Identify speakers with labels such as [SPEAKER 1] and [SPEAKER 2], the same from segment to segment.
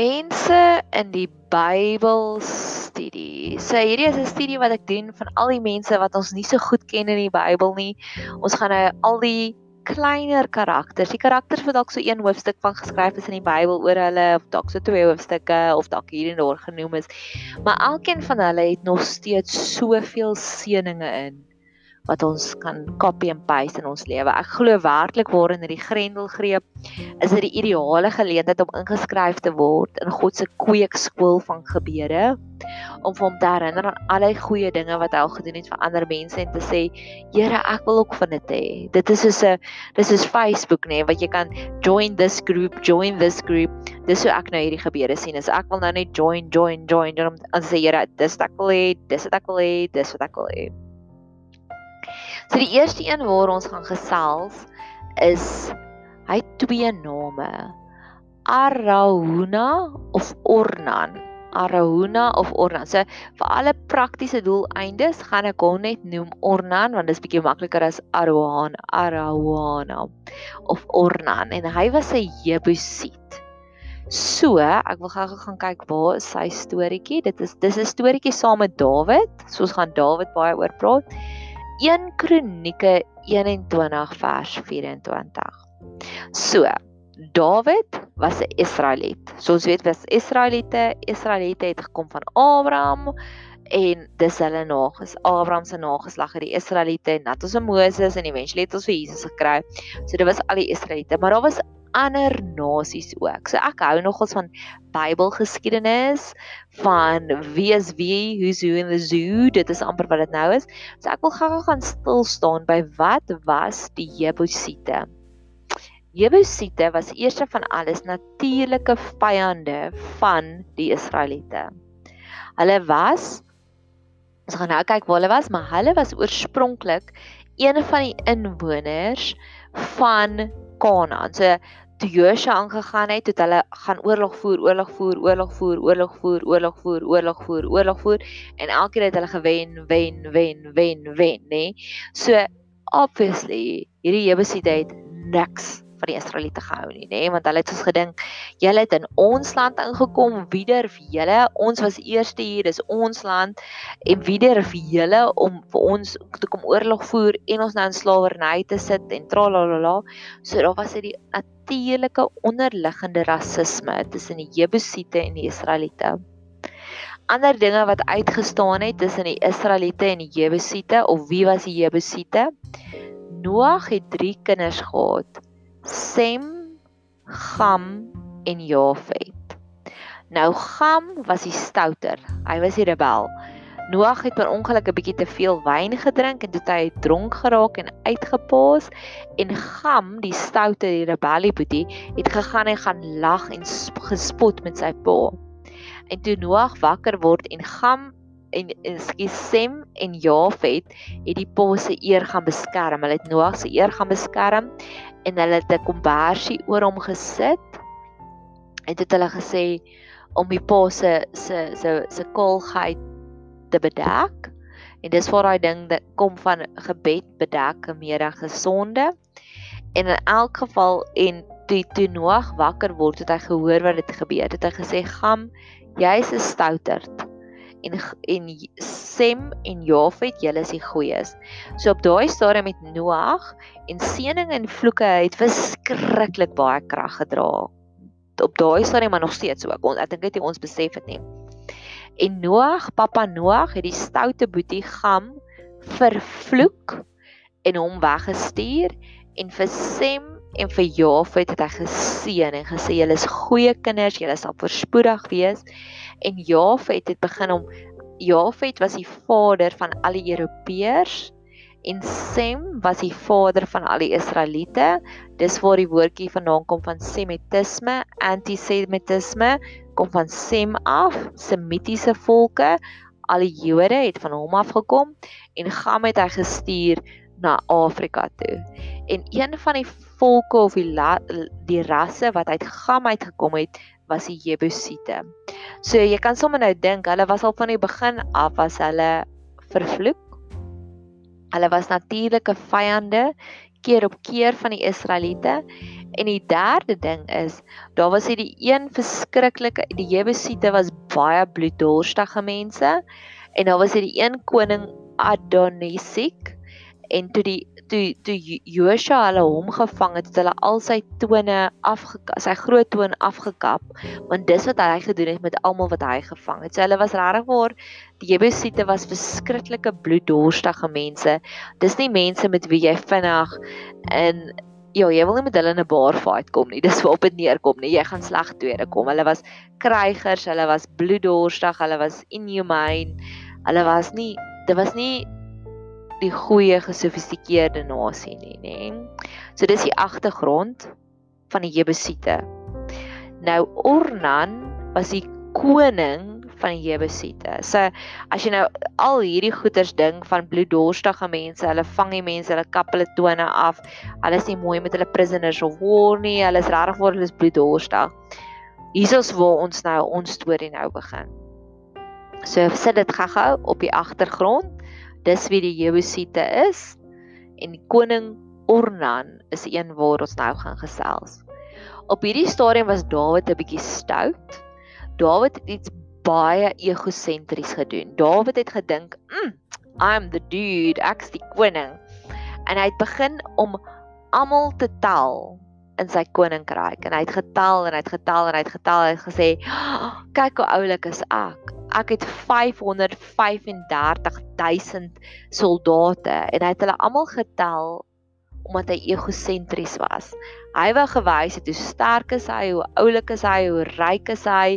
[SPEAKER 1] mense in die Bybelstudie. So hierdie is 'n studie wat ek doen van al die mense wat ons nie so goed ken in die Bybel nie. Ons gaan nou al die kleiner karakters, die karakters wat dalk so een hoofstuk van geskryf is in die Bybel oor hulle of dalk so twee hoofstukke of dalk hier en daar genoem is. Maar elkeen van hulle het nog steeds soveel seëninge in wat ons kan copy and paste in ons lewe. Ek glo werklik waar in hierdie grendelgreep is dit die ideale geleentheid om ingeskryf te word in God se kweekskool van gebede om hom te herinner aan al die goeie dinge wat hy al gedoen het vir ander mense en te sê Here ek wil ook van dit hê. Dit is soos 'n dis is Facebook nê nee, wat jy kan join this group, join this group. Dis hoe ek nou hierdie gebede sien. Is ek wil nou net join, join, join, join om te sê Here dis wat ek wil hê, dis wat ek wil hê, dis wat ek wil hê. So die eerste een waar ons gaan gesels is hy twee name. Arahuna of Ornan. Arahuna of Ornan. So vir alle praktiese doeleindes gaan ek hom net noem Ornan want dit is bietjie makliker as Arohan, Arawana of Ornan en hy was 'n Jebusiet. So, ek wil gou gaan kyk waar is sy storieetjie. Dit is dis 'n storieetjie saam met Dawid. So ons gaan Dawid baie oor praat. 1 Kronieke 21 vers 24. So, Dawid was 'n Israeliet. So ons weet was Israeliete, Israeliete het gekom van Abraham en dis hulle nages Abraham se nageslag het die Israeliete en net as Moses en eventually het ons vir Jesus gekry. So dit was al die Israeliete, maar daar was ander nasies ook. So ek hou nogals van Bybelgeskiedenis, van wie is wie, who's who in the zoo, dit is amper wat dit nou is. So ek wil gou-gou gaan stil staan by wat was die Jebusiete. Jebusiete was eerste van alles natuurlike vyande van die Israeliete. Hulle was ons gaan nou kyk waar hulle was, maar hulle was oorspronklik een van die inwoners van Kanaan. So toe Josua aangegaan het, het hulle gaan oorlog voer, oorlog voer, oorlog voer, oorlog voer, oorlog voer, oorlog voer, oorlog voer en elke keer het hulle gewen, wen, wen, wen, wen, nê. So obviously hierdie Jebusiete het niks van die Israeliete gehou nie, nê, want hulle het soos gedink, julle het in ons land ingekom, wieder vir julle, ons was eerste hier, dis ons land en wieder vir julle om vir ons te kom oorlog voer en ons nou in slawerny te sit en tralalala. So daar was dit die natuurlike onderliggende rasisme tussen die Jebusiete en die Israeliete. Ander dinge wat uitgestaan het tussen die Israeliete en die Jebusiete of wie was die Jebusiete? Noag het 3 kinders gehad. Sem, Gam en Jafet. Nou Gam was die stouter. Hy was die rebel. Noag het per ongeluk 'n bietjie te veel wyn gedrink en toe hy dronk geraak en uitgepaas en Gam, die stoute die rebellie boetie, het gegaan en gaan lag en gespot met sy pa. En toe Noag wakker word en Gam en ekskuus Sem en Jafet het die pa se eer gaan beskerm. Hulle het Noag se eer gaan beskerm en hulle het 'n kombersie oor hom gesit. En dit het hulle gesê om die pa se se se se kaalheid te bedek. En dis waar daai ding dat kom van gebed bedek meer gesonde. En in elk geval en toe toe Noag wakker word het hy gehoor wat dit gebeur. Het hy gesê: "Gam, jy's 'n stouterd." En en Sem en Jafet, julle is die goeies. So op daai stadium met Noag en seëning en vloeke het verskriklik baie krag gedra. Op daai stadium maar nog steeds ook. Ek dink dit ons besef dit nie. En Noag, pappa Noag het die stoute boetie Gam vervloek en hom weggestuur en vir Sem en vir Jafet het hy geseën en gesê julle is goeie kinders, julle sal voorspoedig wees en Jafet het begin om Jafet was die vader van al die Europeërs en Sem was die vader van al die Israeliete. Dis waar die woordjie vandaan kom van semitisme, antisemitisme kom van Sem af, semitiese volke. Al die Jode het van hom af gekom en Gam het hy gestuur na Afrika toe. En een van die volke of die la, die rasse wat uit Gam uitgekom het, was die Jebusiete. So jy kan sommer nou dink, hulle was al van die begin af was hulle vervloek. Hulle was natuurlike vyande. keer op keer van die Israeliete. En die derde ding is, daar was hierdie een verskriklike die Jebusiete was baie bloeddorstige mense en daar was hierdie een koning Adonisik en toe die toe toe Josua hulle hom gevang het, het hulle al sy tone afgekap, sy groot toon afgekap, want dis wat hy gedoen het met almal wat hy gevang het. So hulle was regtig waar die Jebusiete was verskriklike bloeddorstige mense. Dis nie mense met wie jy vinnig in Ja, jy wil nie met hulle in 'n bar fight kom nie. Dis waar op dit neerkom nie. Jy gaan sleg tweede kom. Hulle was krygers, hulle was bloeddorstig, hulle was inhumane. Hulle was nie dit was nie die goeie gesofistikeerde nasie nie, nê. So dis die agtergrond van die Jebusiete. Nou Ornan was die koning van die Jebusiete. So as jy nou al hierdie goeters ding van bloeddorstige mense, hulle vang die mense, hulle kap hulle tone af. Hulle is nie mooi met hulle prisoners of war nie. Hulle is regtig waar hulle is bloeddorstig. Hiersoos waar ons nou ons storie nou begin. So sit dit gou-gou op die agtergrond dis wie die Jebusiete is en die koning Ornan is een waar ons nou gaan gesels. Op hierdie stadium was Dawid 'n bietjie stout. Dawid het iets baie egosentries gedoen. Dawid het gedink, mm, "I'm the dude, ek's die koning." En hy het begin om almal te tel in sy koninkryk en hy het getel en hy het getel en hy het getel en hy het gesê, "Kyk hoe oulik is ek." Ek het 535000 soldate en hy het hulle almal getel omdat hy egosentries was. Hy wou gewys het hoe sterk is hy, hoe oulik is hy, hoe ryk is hy.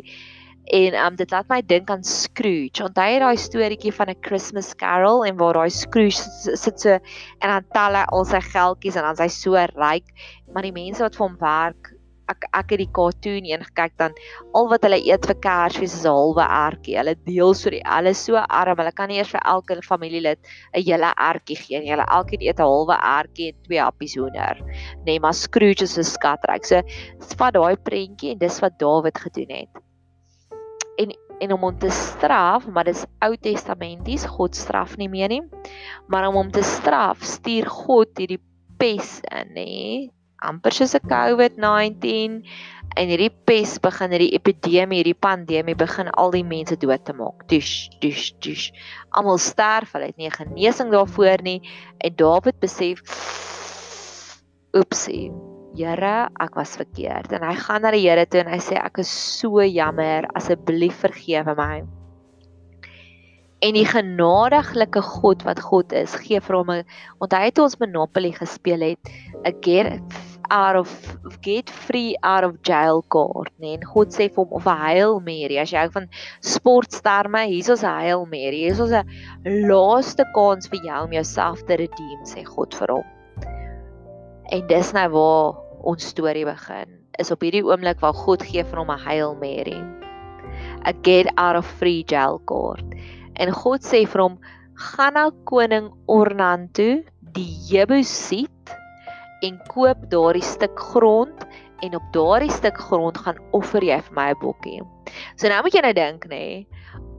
[SPEAKER 1] En um dit laat my dink aan Scrooge. Onthou jy daai storieetjie van 'n Christmas Carol en waar daai Scrooge sit so en dan tel hy al sy geldjies en dan is hy so ryk, maar die mense wat vir hom werk ek ek het die cartoon een gekyk dan al wat hulle eet vir Kersfees is halwe ertjie. Hulle deel so die hulle so arm, hulle kan nie eers vir elke familielid 'n hele ertjie gee nie. Hulle elkeen eet 'n halwe ertjie en twee happies hoender. Nee, maar Scrooge is 'n skatryk. So vat daai prentjie en dis wat Dawid gedoen het. En en om hom te straf, maar dis Ou Testamenties, God straf nie meer nie. Maar om hom te straf, stuur God hierdie pes in, nê? Amper soos 'n COVID-19 en hierdie pes begin hierdie epidemie, hierdie pandemie begin al die mense dood te maak. Dis dis dis. Almal sterf, hulle het nie 'n genesing daarvoor nie en Dawid besef oepsie. Here, ek was verkeerd. En hy gaan na die Here toe en hy sê ek is so jammer, asseblief vergewe my. En die genadiglike God wat God is, gee vir hom 'n onthou het ons Monopoly gespeel het, 'n gift out of get free out of jail card, nee. En God sê vir hom of Hail Mary, as jy hou van sportsterme, hier's ons Hail Mary. Hier's ons 'n laaste kans vir jou om jouself te redeem, sê God vir hom. En dis nou waar ons storie begin. Is op hierdie oomblik waar God gee vir hom 'n Hail Mary. 'n get out of free jail card. En God sê vir hom: "Gaan na koning Ornan toe, die Jebusiet en koop daardie stuk grond en op daardie stuk grond gaan offer jy vir my 'n bokkie. So nou moet jy nou dink nê, nee,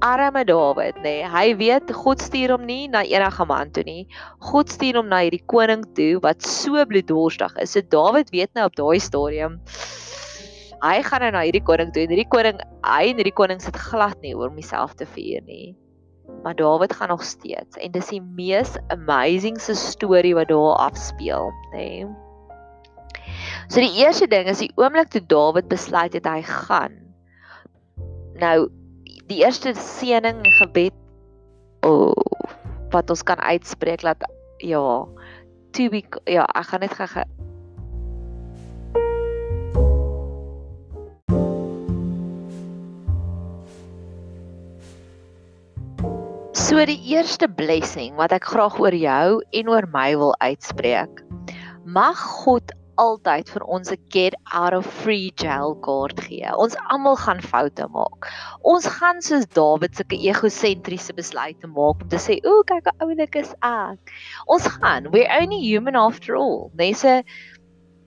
[SPEAKER 1] arme Dawid nê, nee, hy weet God stuur hom nie na enige man toe nie. God stuur hom na hierdie koning toe wat so bloeddorstig is. So Dawid weet nou op daai stadium hy gaan nou na hierdie koning toe en hierdie koning hy en hierdie koning sit glad nie oor homself te vier nie maar Dawid gaan nog steeds en dis die mees amazing se storie wat daar afspeel, nê. Nee. So die eerste ding is die oomblik toe Dawid besluit het hy gaan. Nou die eerste seëning en gebed oh, wat ons kan uitspreek dat ja, to be ja, ek gaan net eerste blessing wat ek graag oor jou en oor my wil uitspreek. Mag God altyd vir ons 'n get out of free jail card gee. Ons almal gaan foute maak. Ons gaan soos Dawid sulke egosentriese besluite maak om te sê, "O, kyk hoe oulik is ek." Ons gaan, we're only human after all. Mense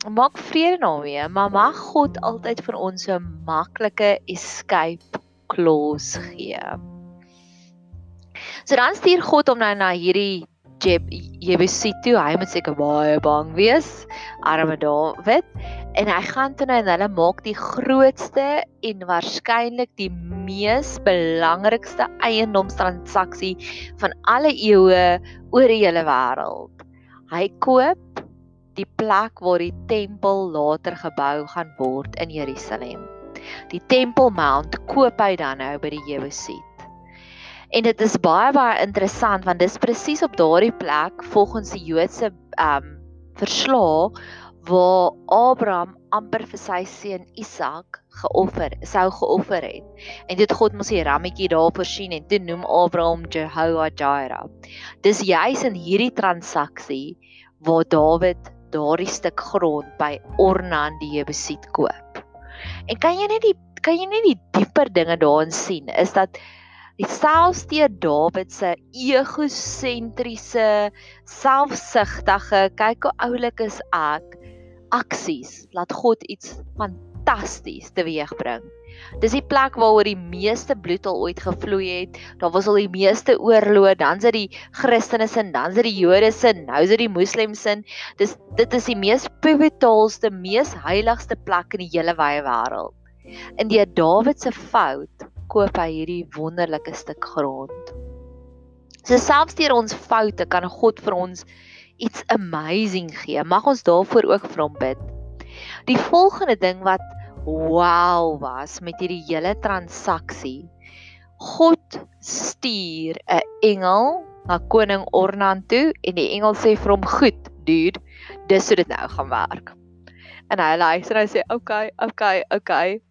[SPEAKER 1] maak vrede daarmee, maar mag God altyd vir ons 'n maklike escape clause gee. So dan stuur God hom nou na hierdie Jebusiet toe. Hy moet seker baie bang wees, arme Dawid. En hy gaan toe nou en hulle maak die grootste en waarskynlik die mees belangrikste eiendomstransaksie van alle eeue oor die hele wêreld. Hy koop die plek waar die tempel later gebou gaan word in Jerusalem. Die Temple Mount koop hy dan nou by die Jebusiet. En dit is baie baie interessant want dis presies op daardie plek volgens die Joodse ehm um, verslae waar Abraham amper vir sy seun Isak geoffer, sou geoffer het. En dit God mos die rammetjie daar voorsien en toe noem Abraham Jehovah Jireh. Dis juis in hierdie transaksie waar Dawid daardie stuk grond by Ornan die Jebusiet koop. En kan jy net die kan jy net die dieper dinge daarin sien is dat selfs deur Dawid se egosentriese, selfsugtige, kyk hoe oulik is ek, aksies laat God iets fantasties teweegbring. Dis die plek waaroor die meeste bloed al ooit gevloei het. Daar was al die meeste oorloë, dan's dit die Christene sin, dan's dit die Jode sin, nou is dit die Moslems sin. Dis dit is die mees pivotaalste, mees heiligste plek in die hele wye wêreld. In die Dawid se fout koop hy hierdie wonderlike stuk grond. So selfs deur ons foute kan God vir ons iets amazing gee. Mag ons daarvoor ook vir hom bid. Die volgende ding wat wow was met hierdie hele transaksie. God stuur 'n engel na koning Ornan toe en die engel sê vir hom: "Goed, dude, dis hoe dit nou gaan werk." En hy luister en hy sê: "Oké, okay, oké, okay, oké." Okay.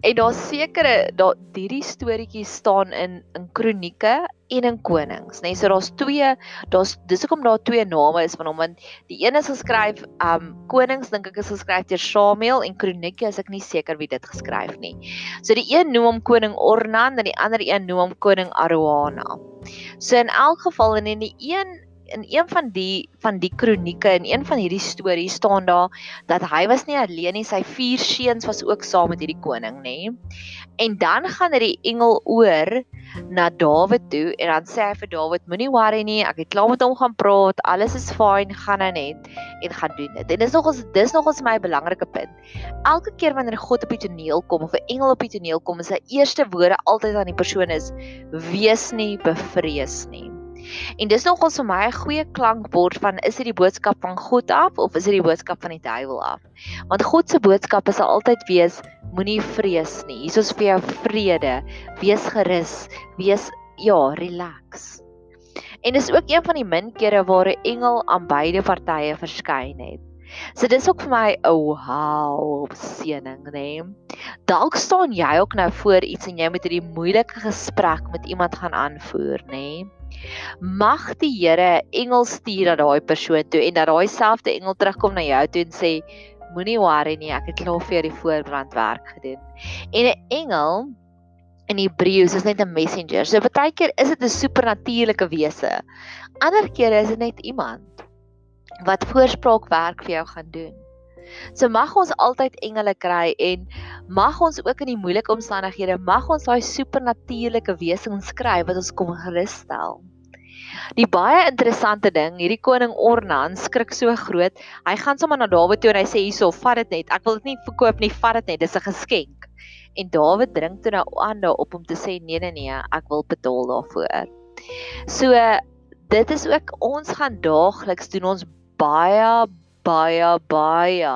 [SPEAKER 1] En daar sekere daar hierdie storieetjies staan in in kronieke en in konings, nê. Nee, so daar's twee, daar's dis hoekom daar twee name is van hom want die een is geskryf um konings dink ek is geskryf deur Samuel en kronieke as ek nie seker wie dit geskryf nie. So die een noem hom koning Ornan en die ander een noem hom koning Aroana. So in elk geval en in die een in een van die van die kronieke in een van hierdie stories staan daar dat hy was nie alleen nie, sy vier seuns was ook saam met hierdie koning, nê. En dan gaan hy die engel oor na Dawid toe en dan sê hy vir Dawid, moenie worry nie, ek het klaar met hom gaan praat, alles is fyn, gaan nou net en gaan doen dit. En dis nogals dis nogals my belangrike punt. Elke keer wanneer God op die toneel kom of 'n engel op die toneel kom, is sy eerste woorde altyd aan die persoon is: wees nie bevrees nie. En dis nogals vir my 'n goeie klankbord van is dit die boodskap van God af of is dit die boodskap van die duiwel af? Want God se boodskap is altyd wees moenie vrees nie. Hier is vir jou vrede. Wees gerus. Wees ja, relax. En dis ook een van die min kere waar 'n engel aan beide partye verskyn het. So dis ook vir my 'n wow seëning, né? Nee. Dalk staan jy ook nou voor iets en jy moet hierdie moeilike gesprek met iemand gaan aanvoer, né? Nee. Mag die Here engel stuur na daai persoon toe en dat daai selfde engel terugkom na jou toe en sê moenie worry nie, ek het klaar vir jou die voorbrandwerk gedoen. En 'n engel in Hebreëus is net 'n messenger. So baie keer is dit 'n supernatuurlike wese. Ander kere is dit net iemand wat voorspraak werk vir jou gaan doen. So mag ons altyd engele kry en mag ons ook in die moeilike omstandighede mag ons daai supernatuurlike wesens kry wat ons kom gerus stel. Die baie interessante ding, hierdie koning Ornan skrik so groot. Hy gaan sommer na Dawid toe en hy sê hierso, vat dit net. Ek wil dit nie verkoop nie, vat dit net. Dis 'n geskenk. En Dawid dring toe nou aan daarop om te sê nee nee nee, ek wil betaal daarvoor. So dit is ook ons gaan daagliks doen ons baie baie baie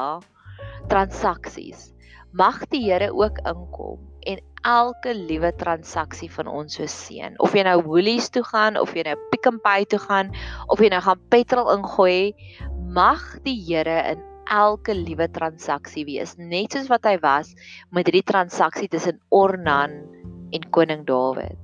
[SPEAKER 1] transaksies. Mag die Here ook inkom en elke liewe transaksie van ons so seën. Of jy nou Woolies toe gaan of jy nou Pick n Pay toe gaan of jy nou gaan petrol ingooi, mag die Here in elke liewe transaksie wees, net soos wat hy was met hierdie transaksie tussen Ornan en koning Dawid.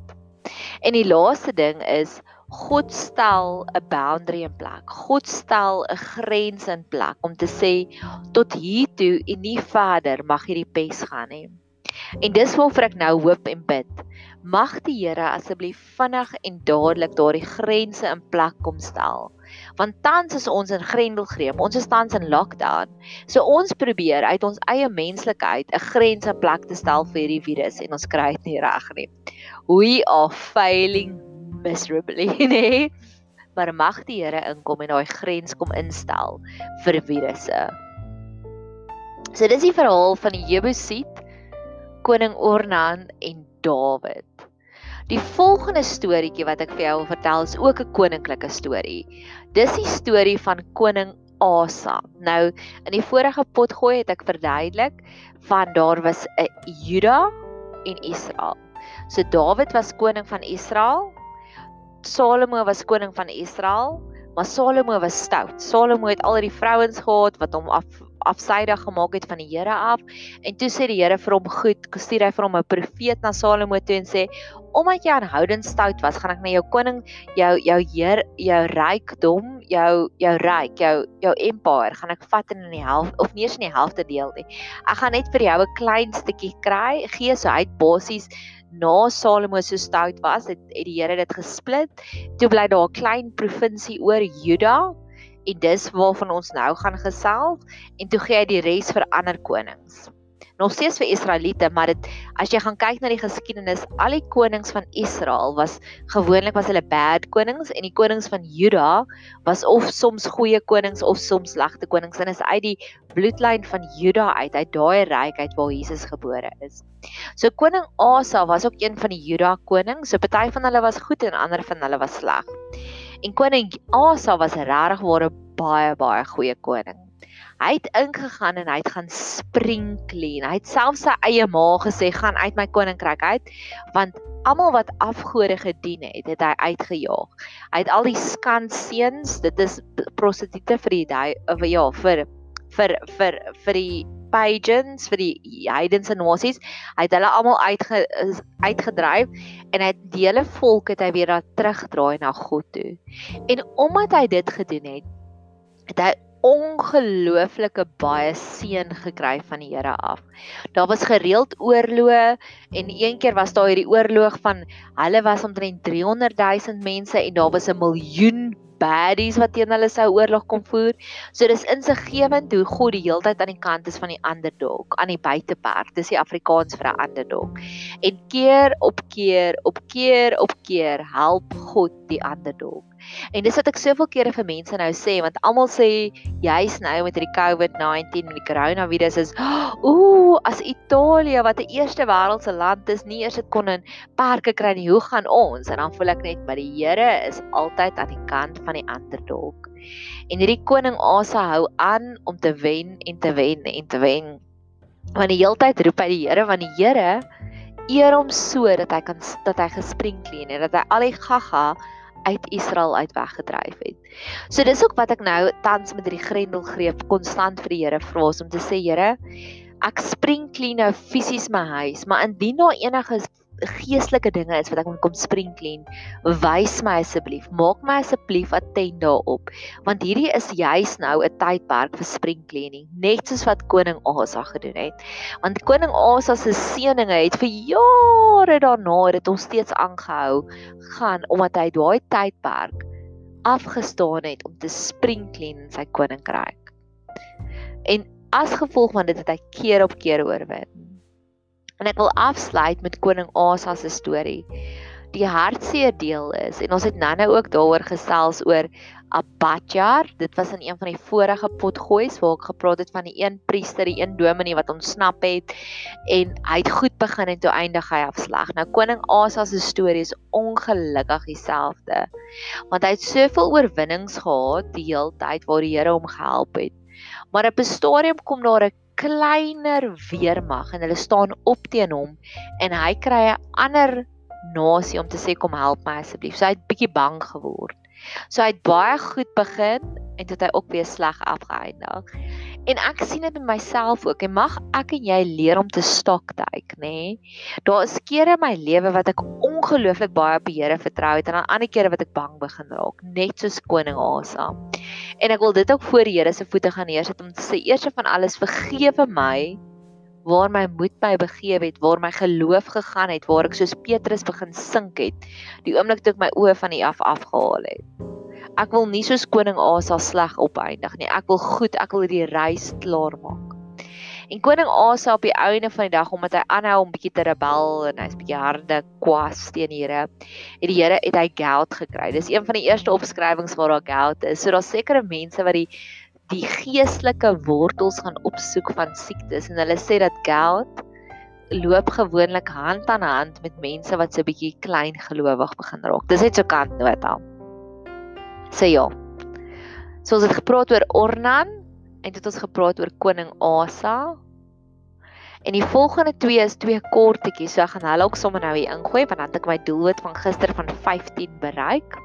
[SPEAKER 1] En die laaste ding is God stel 'n boundary in plek. God stel 'n grens in plek om te sê tot hier toe en nie verder mag hierdie pes gaan nie. En dis waarvoor ek nou hoop en bid. Mag die Here asseblief vinnig en dadelik daardie grense in plek kom stel. Want tans is ons in grendelgreep. Ons is tans in lockdown. So ons probeer uit ons eie menslikheid 'n grens in plek te stel vir hierdie virus en ons kry dit nie reg nie. We are failing miserably, nê? maar mag die Here inkom en daai grens kom instel vir virusse. So dis die verhaal van die Jebusiet, koning Ornan en Dawid. Die volgende storieetjie wat ek vir jou wil vertel is ook 'n koninklike storie. Dis die storie van koning Asa. Nou in die vorige potgooi het ek verduidelik van daar was 'n Juda en Israel. So Dawid was koning van Israel. Salomo was koning van Israel, maar Salomo was stout. Salomo het al die vrouens gehad wat hom af afsydig gemaak het van die Here af. En toe sê die Here vir hom: "Goed, stuur hy vir hom 'n profeet na Salomo toe en sê: Omdat jy aanhoudend stout was, gaan ek na jou koning, jou jou heer, jou rykdom, jou jou ryk, jou jou empire, gaan ek vat in die helfte of nie eens in die helfte deel nie. Ek gaan net vir jou 'n klein stukkie kry, gee so uit basies na Salomo so stout was, het, het die Here dit gesplit. Toe bly daar 'n klein provinsie oor Juda en dis waarvan ons nou gaan gesels en toe gee hy die res vir ander konings. Nog steeds vir Israeliete, maar dit as jy gaan kyk na die geskiedenis, al die konings van Israel was gewoonlik was hulle bad konings en die konings van Juda was of soms goeie konings of soms slegte konings en is uit die bloedlyn van Juda uit, uit daai ryk uit waar Jesus gebore is. So koning Asa was ook een van die Juda konings. So party van hulle was goed en ander van hulle was sleg. En koning Asa was regtig ware baie baie goeie koning. Hy het ingegaan en hy het gaan spring clean. Hy het self sy eie ma gesê gaan uit my koninkryk uit want almal wat afgode gedien het, het hy uitgejaag. Hy het al die skanseens, dit is prostituie vir die of ja, vir vir vir vir die pagans vir die heidense nasies. Hy het hulle almal uitge uitgedryf en hy het die hele volk het hy weer daar terugdraai na God toe. En omdat hy dit gedoen het, het hy ongelooflike baie seën gekry van die Here af. Daar was gereeld oorloë en een keer was daar hierdie oorlog van hulle was omtrent 300 000 mense en daar was 'n miljoen baddies wat teen hulle sou oorlog kom voer. So dis insiggewend hoe God die heeltyd aan die kant is van die underdog, aan die buiteperk. Dis die Afrikaans vir 'n underdog. En keer op keer op keer op keer help God die underdog. En dis wat ek soveel kere vir mense nou sê want almal sê jy's nou met hierdie COVID-19 en die coronavirus is ooh as Italië wat 'n eerste wêreldse land is nie eers dit kon in perke kry nie hoe gaan ons en dan voel ek net by die Here is altyd aan die kant van die underdog. En hierdie koning Asa hou aan om te wen en te wen en te wen. Want die heeltyd roep hy die Here want die Here eer hom so dat hy kan dat hy gespring kleen en dat hy al die gaga uit Israel uit weggedryf het. So dis ook wat ek nou tans met hierdie grendelgreep konstant vir die Here vra om te sê Here, ek spring clean nou fisies my huis, maar indien daar enige geestelike dinge is wat ek moet kom spring clean, wys my asseblief, maak my asseblief attent daarop, want hierdie is juis nou 'n tydperk vir spring cleaning, net soos wat koning Asa gedoen het. Want koning Asa se seëninge het vir jare daarna dit ons steeds aangehou gaan omdat hy daai tydperk afgestaan het om te spring clean sy koninkryk. En as gevolg van dit het hy keer op keer oorwin. En ek wil afsluit met koning Asa se storie. Die hartseer deel is en ons het nou-nou ook daaroor gesels oor Abadjar. Dit was in een van die vorige potgoeis waar ek gepraat het van die een priester, die een dominee wat ontsnap het en hy het goed begin en toe eindig hy afslag. Nou koning Asa se storie is ongelukkig dieselfde. Want hy het soveel oorwinnings gehad die hele tyd waar die Here hom gehelp het. Maar op 'n stadium kom daar 'n kleiner weermag en hulle staan op teen hom en hy kry 'n ander nasie om te sê kom help my asseblief. So hy het bietjie bang geword. So hy het baie goed begin en dit hy ook weer sleg afgeëindig. En ek sien dit in myself ook en mag ek en jy leer om te stoktyk, nê? Nee? Daar is kere in my lewe wat ek ongelooflik baie op die Here vertrou het en dan ander kere wat ek bang begin raak, net soos koning Asa. En ek wil dit ook voor die Here se voete gaan neersit om te sê eers van alles vergewe my waar my moed my begewe het, waar my geloof gegaan het, waar ek soos Petrus begin sink het, die oomblik toe ek my oë van U af afgehaal het ek wil nie soos koning Asa sleg opeindig nie. Ek wil goed, ek wil hierdie reis klaar maak. En koning Asa op die einde van die dag omdat hy aanhou om bietjie te rebel en hy's bietjie harde kwas teen die Here, het die Here het hy geld gekry. Dis een van die eerste opskrywings waar daar geld is. So daar's sekere mense wat die die geestelike wortels gaan opsoek van siektes en hulle sê dat geld loop gewoonlik hand aan hand met mense wat so bietjie klein gelowig begin raak. Dis net so kant nota. Sê ja. So ons het gepraat oor Ornan en dit ons gepraat oor koning Asa. En die volgende twee is twee kortetjies. So ek gaan hulle ook sommer nou hier ingooi want dan het ek my doelwit van gister van 15 bereik.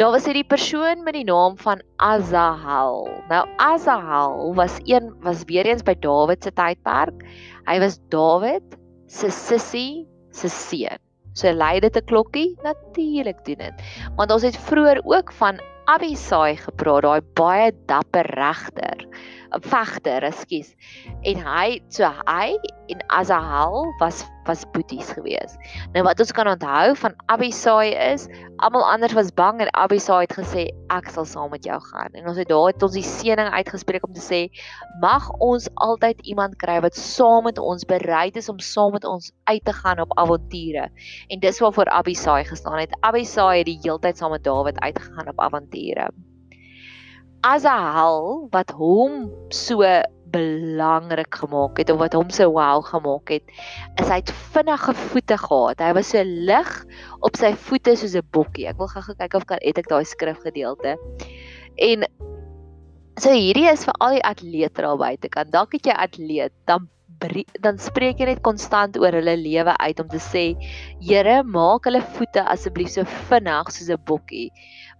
[SPEAKER 1] Daar was hierdie persoon met die naam van Azahel. Nou Azahel was een was weer eens by Dawid se tydperk. Hy was Dawid se sussie se seun. So lei dit 'n klokkie natuurlik doen dit. Want ons het vroeër ook van Abisai gepraat, daai baie dapper regter, vegter, ekskuus. En hy, so hy en Azahel was was boeties gewees. Nou wat ons kan onthou van Abisai is, almal anders was bang en Abisai het gesê ek sal saam met jou gaan. En ons het daar het ons die seëning uitgespreek om te sê mag ons altyd iemand kry wat saam met ons bereid is om saam met ons uit te gaan op avonture. En dis waarvoor Abisai gestaan het. Abisai het die heeltyd saam met Dawid uitgegaan op avonture. Azahel wat hom so belangrik gemaak het of wat hom so wow gemaak het, is hy het vinnige voete gehad. Hy was so lig op sy voete soos 'n bokkie. Ek wil gou-gou kyk of kan het ek daai skrifgedeelte. En so hierdie is vir al die atlete daar buite. Kan dalk het jy atleet, dan dan spreek jy net konstant oor hulle lewe uit om te sê, Here, maak hulle voete asseblief so vinnig soos 'n bokkie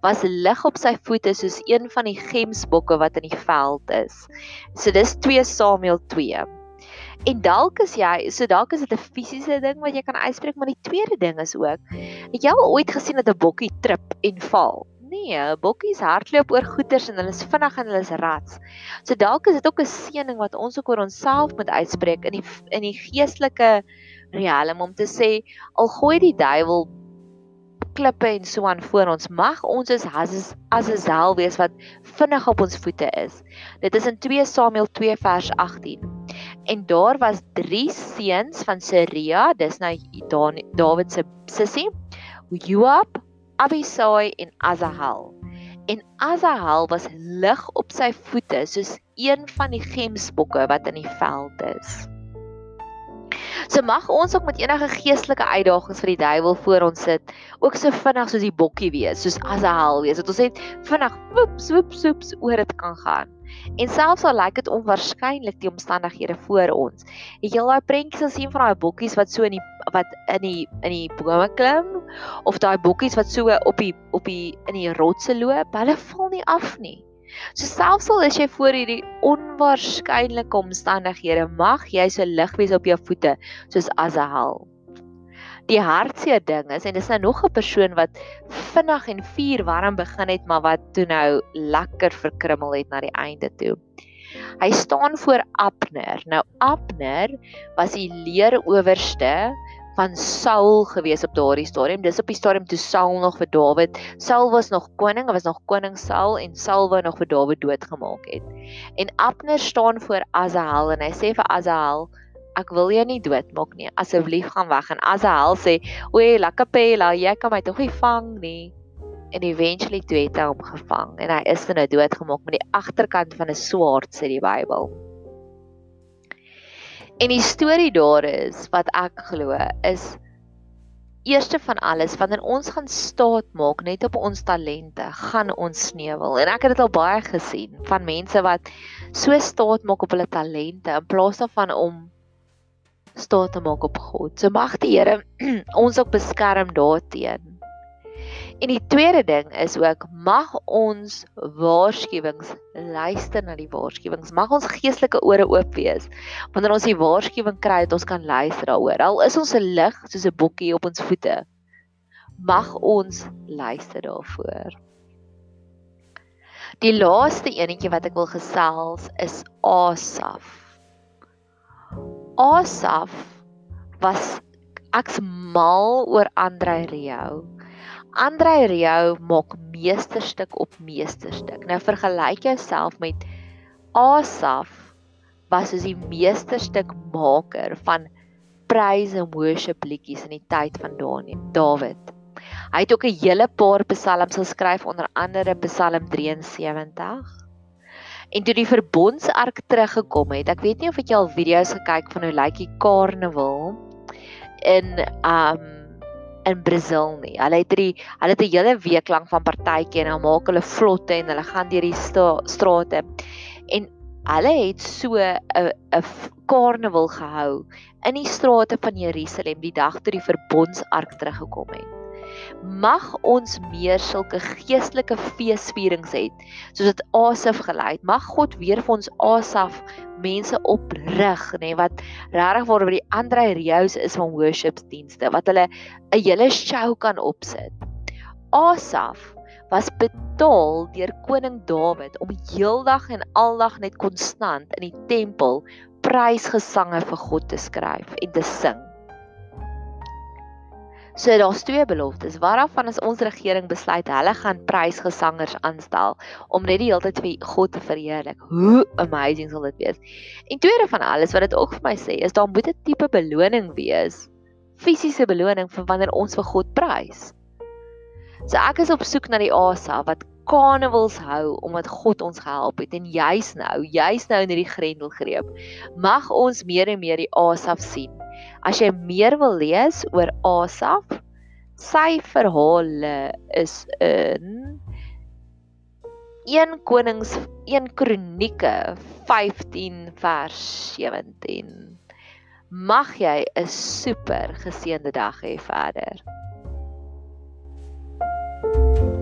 [SPEAKER 1] was lig op sy voete soos een van die gemsbokke wat in die veld is. So dis 2 Samuel 2. En dalk is jy, so dalk is dit 'n fisiese ding wat jy kan uitspreek, maar die tweede ding is ook, het jy al ooit gesien dat 'n bokkie trip en val? Nee, bokkies hardloop oor goeters en hulle is vinnig en hulle is rats. So dalk is dit ook 'n seëning wat ons ook oor onsself moet uitspreek in die in die geestelike riem om te sê al gooi die duiwel klippe en so aan voor ons mag ons is as Azazel wees wat vinnig op ons voete is. Dit is in 2 Samuel 2 vers 18. En daar was drie seuns van Seria, dis nou Dawid se sussie, Joab, Abisai en Asahel. En Asahel was lig op sy voete soos een van die gemsbokke wat in die veld is. So mag ons ook met enige geestelike uitdagings vir die duiwel voor ons sit, ook so vinnig soos die bokkie wees, soos Azahel wees, dat ons net vinnig woep swoep swoep oor dit kan gaan. En selfs al lyk dit onwaarskynlik die omstandighede voor ons. Het jy al daai prentjies gesien van daai bokkies wat so in die wat in die in die bome klim of daai bokkies wat so op die op die in die rotse loop? Hulle val nie af nie. So selfs al is jy voor hierdie onwaarskynlike omstandighede, mag jy so lig wees op jou voete soos Azahel. Die hartseer ding is en dis nou nog 'n persoon wat vinnig en vuur warm begin het, maar wat toe nou lekker verkrummel het na die einde toe. Hy staan voor Abner. Nou Abner was die leeroowerste van Saul gewees op daardie stadium. Dis op die stadium toe Saul nog vir Dawid. Saul was nog koning, hy was nog koning Saul en Saul wou nog vir Dawid doodgemaak het. En Abner staan voor Asahel en hy sê vir Asahel Ek wil jou nie doodmaak nie. Asseblief gaan weg. En Asahel sê: "Oei, lekker pela, jy kan my tog nie vang nie." En eventually toe het hy hom gevang en hy is nou doodgemaak met die agterkant van 'n swaard sê die Bybel. En die storie daar is wat ek glo is eerste van alles wanneer ons gaan staat maak net op ons talente, gaan ons sneuwel. En ek het dit al baie gesien van mense wat so staat maak op hulle talente in plaas daarvan om staat te maak op God. So mag die Here ons ook beskerm daarteenoor. En die tweede ding is ook mag ons waarskuwings luister na die waarskuwings. Mag ons geestelike ore oop wees wanneer ons die waarskuwing kry dat ons kan luister daaroor. Al is ons 'n lig soos 'n bokkie op ons voete. Mag ons luister daarvoor. Die laaste enetjie wat ek wil gesels is Asaf. Asaf was ek's mal oor Andrei Rio. Andrei Rio maak meesterstuk op meesterstuk. Nou vergelyk jouself met Asaf was soos die meesterstuk maker van praise and worship liedjies in die tyd van Dawid. Hy het ook 'n hele paar psalms geskryf onder andere Psalm 73. En toe die verbondsark teruggekom het, ek weet nie of jy al video's gekyk van hoe lyk die karnaval in um in Brasil nie. Hulle het die hulle het 'n hele week lank van partytjie en dan maak hulle vlotte en hulle gaan deur die strate. En hulle het so 'n 'n karnaval gehou in die strate van Jerusalem die dag toe die verbondsark teruggekom het mag ons meer sulke geestelike feesvierings hê soos dit Asaf gelei het. Mag God weer vir ons Asaf mense oprig nê nee, wat regtig waar by die Andre Rios is van worshipsdienste wat hulle 'n hele show kan opsit. Asaf was betaal deur koning Dawid om heeldag en aldag net konstant in die tempel prysgesange vir God te skryf en te sing So daar's twee beloftes. Waarvan is ons regering besluit hulle gaan prysgesangers aanstel om net die hele tyd vir God te verheerlik. Hoe amazing sal dit wees. En tweede van alles wat dit ook vir my sê is daar moet 'n tipe beloning wees. Fisiese beloning vir wanneer ons vir God prys. So ek is op soek na die Asa wat karnavals hou omdat God ons gehelp het en juis nou, juis nou in hierdie grendelgreep mag ons meer en meer die Asaf sien As jy meer wil lees oor Asaf, sy verhale is in 1 Konings 1 Kronieke 15 vers 17. Mag jy 'n super geseënde dag hê verder. thank you